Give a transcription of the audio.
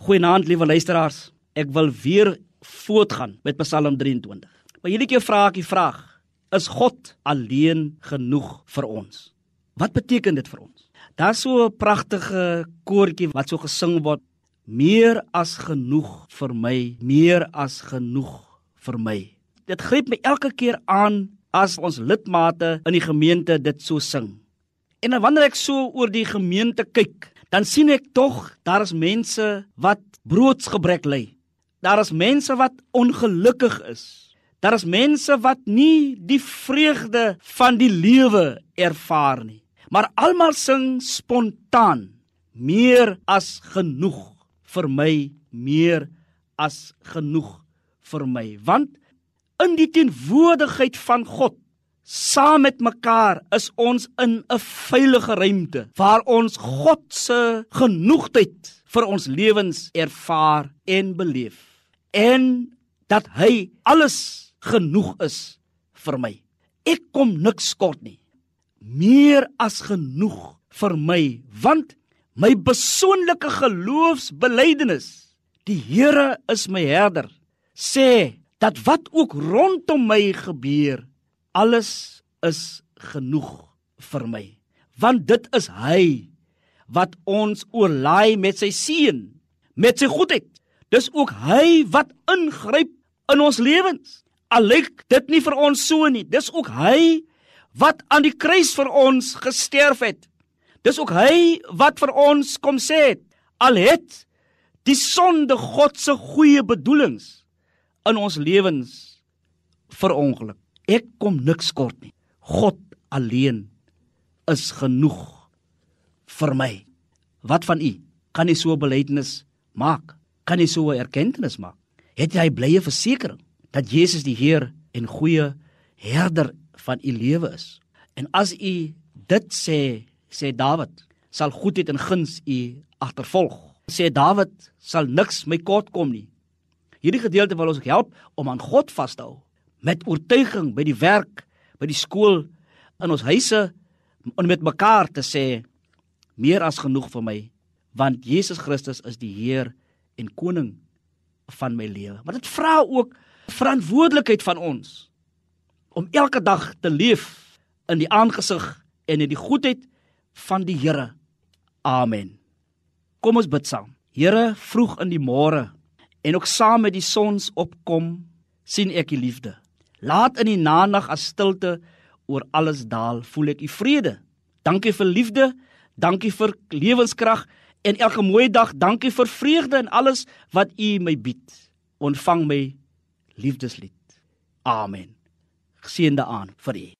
Goeienaand, liewe luisteraars. Ek wil weer voortgaan met Psalm 23. Maar hierdie keer vra ek die vraag: Is God alleen genoeg vir ons? Wat beteken dit vir ons? Daar's so 'n pragtige koortjie wat so gesing word: Meer as genoeg vir my, meer as genoeg vir my. Dit gryp my elke keer aan as ons lidmate in die gemeente dit so sing. En wanneer ek so oor die gemeente kyk, dan sien ek tog daar is mense wat broodsgebrek ly. Daar is mense wat ongelukkig is. Daar is mense wat nie die vreugde van die lewe ervaar nie. Maar almal sing spontaan meer as genoeg vir my, meer as genoeg vir my, want in die teenwoordigheid van God saam met mekaar is ons in 'n veilige ruimte waar ons God se genoegheid vir ons lewens ervaar en beleef en dat hy alles genoeg is vir my. Ek kom niks kort nie. Meer as genoeg vir my want my persoonlike geloofsbelijdenis die Here is my herder sê dat wat ook rondom my gebeur alles is genoeg vir my want dit is hy wat ons oorlaai met sy seën met sy goedheid. Dis ook hy wat ingryp in ons lewens. Al lyk dit nie vir ons so nie dis ook hy wat aan die kruis vir ons gesterf het. Dis ook hy wat vir ons kom sê het al het die sonde God se goeie bedoelings in ons lewens verongeluk Ek kom niks kort nie. God alleen is genoeg vir my. Wat van u? Kan u so 'n belydenis maak? Kan u so 'n erkenning maak? Het jy blye versekering dat Jesus die Heer en goeie herder van u lewe is? En as u dit sê, sê Dawid, sal goedheid en guns u agtervolg. Sê Dawid, sal niks my kort kom nie. Hierdie gedeelte wil ons help om aan God vas te hou met oortuiging by die werk, by die skool, in ons huise om met mekaar te sê meer as genoeg vir my want Jesus Christus is die Heer en koning van my lewe. Maar dit vra ook verantwoordelikheid van ons om elke dag te leef in die aangesig en in die goedheid van die Here. Amen. Kom ons bid saam. Here, vroeg in die môre en ook saam met die sonsopkom sien ek die liefde. Laat in die nag as stilte oor alles daal, voel ek u vrede. Dankie vir liefde, dankie vir lewenskrag en elke mooi dag, dankie vir vreugde en alles wat u my bied. Ontvang my liefdeslied. Amen. Geseënde aan vir u.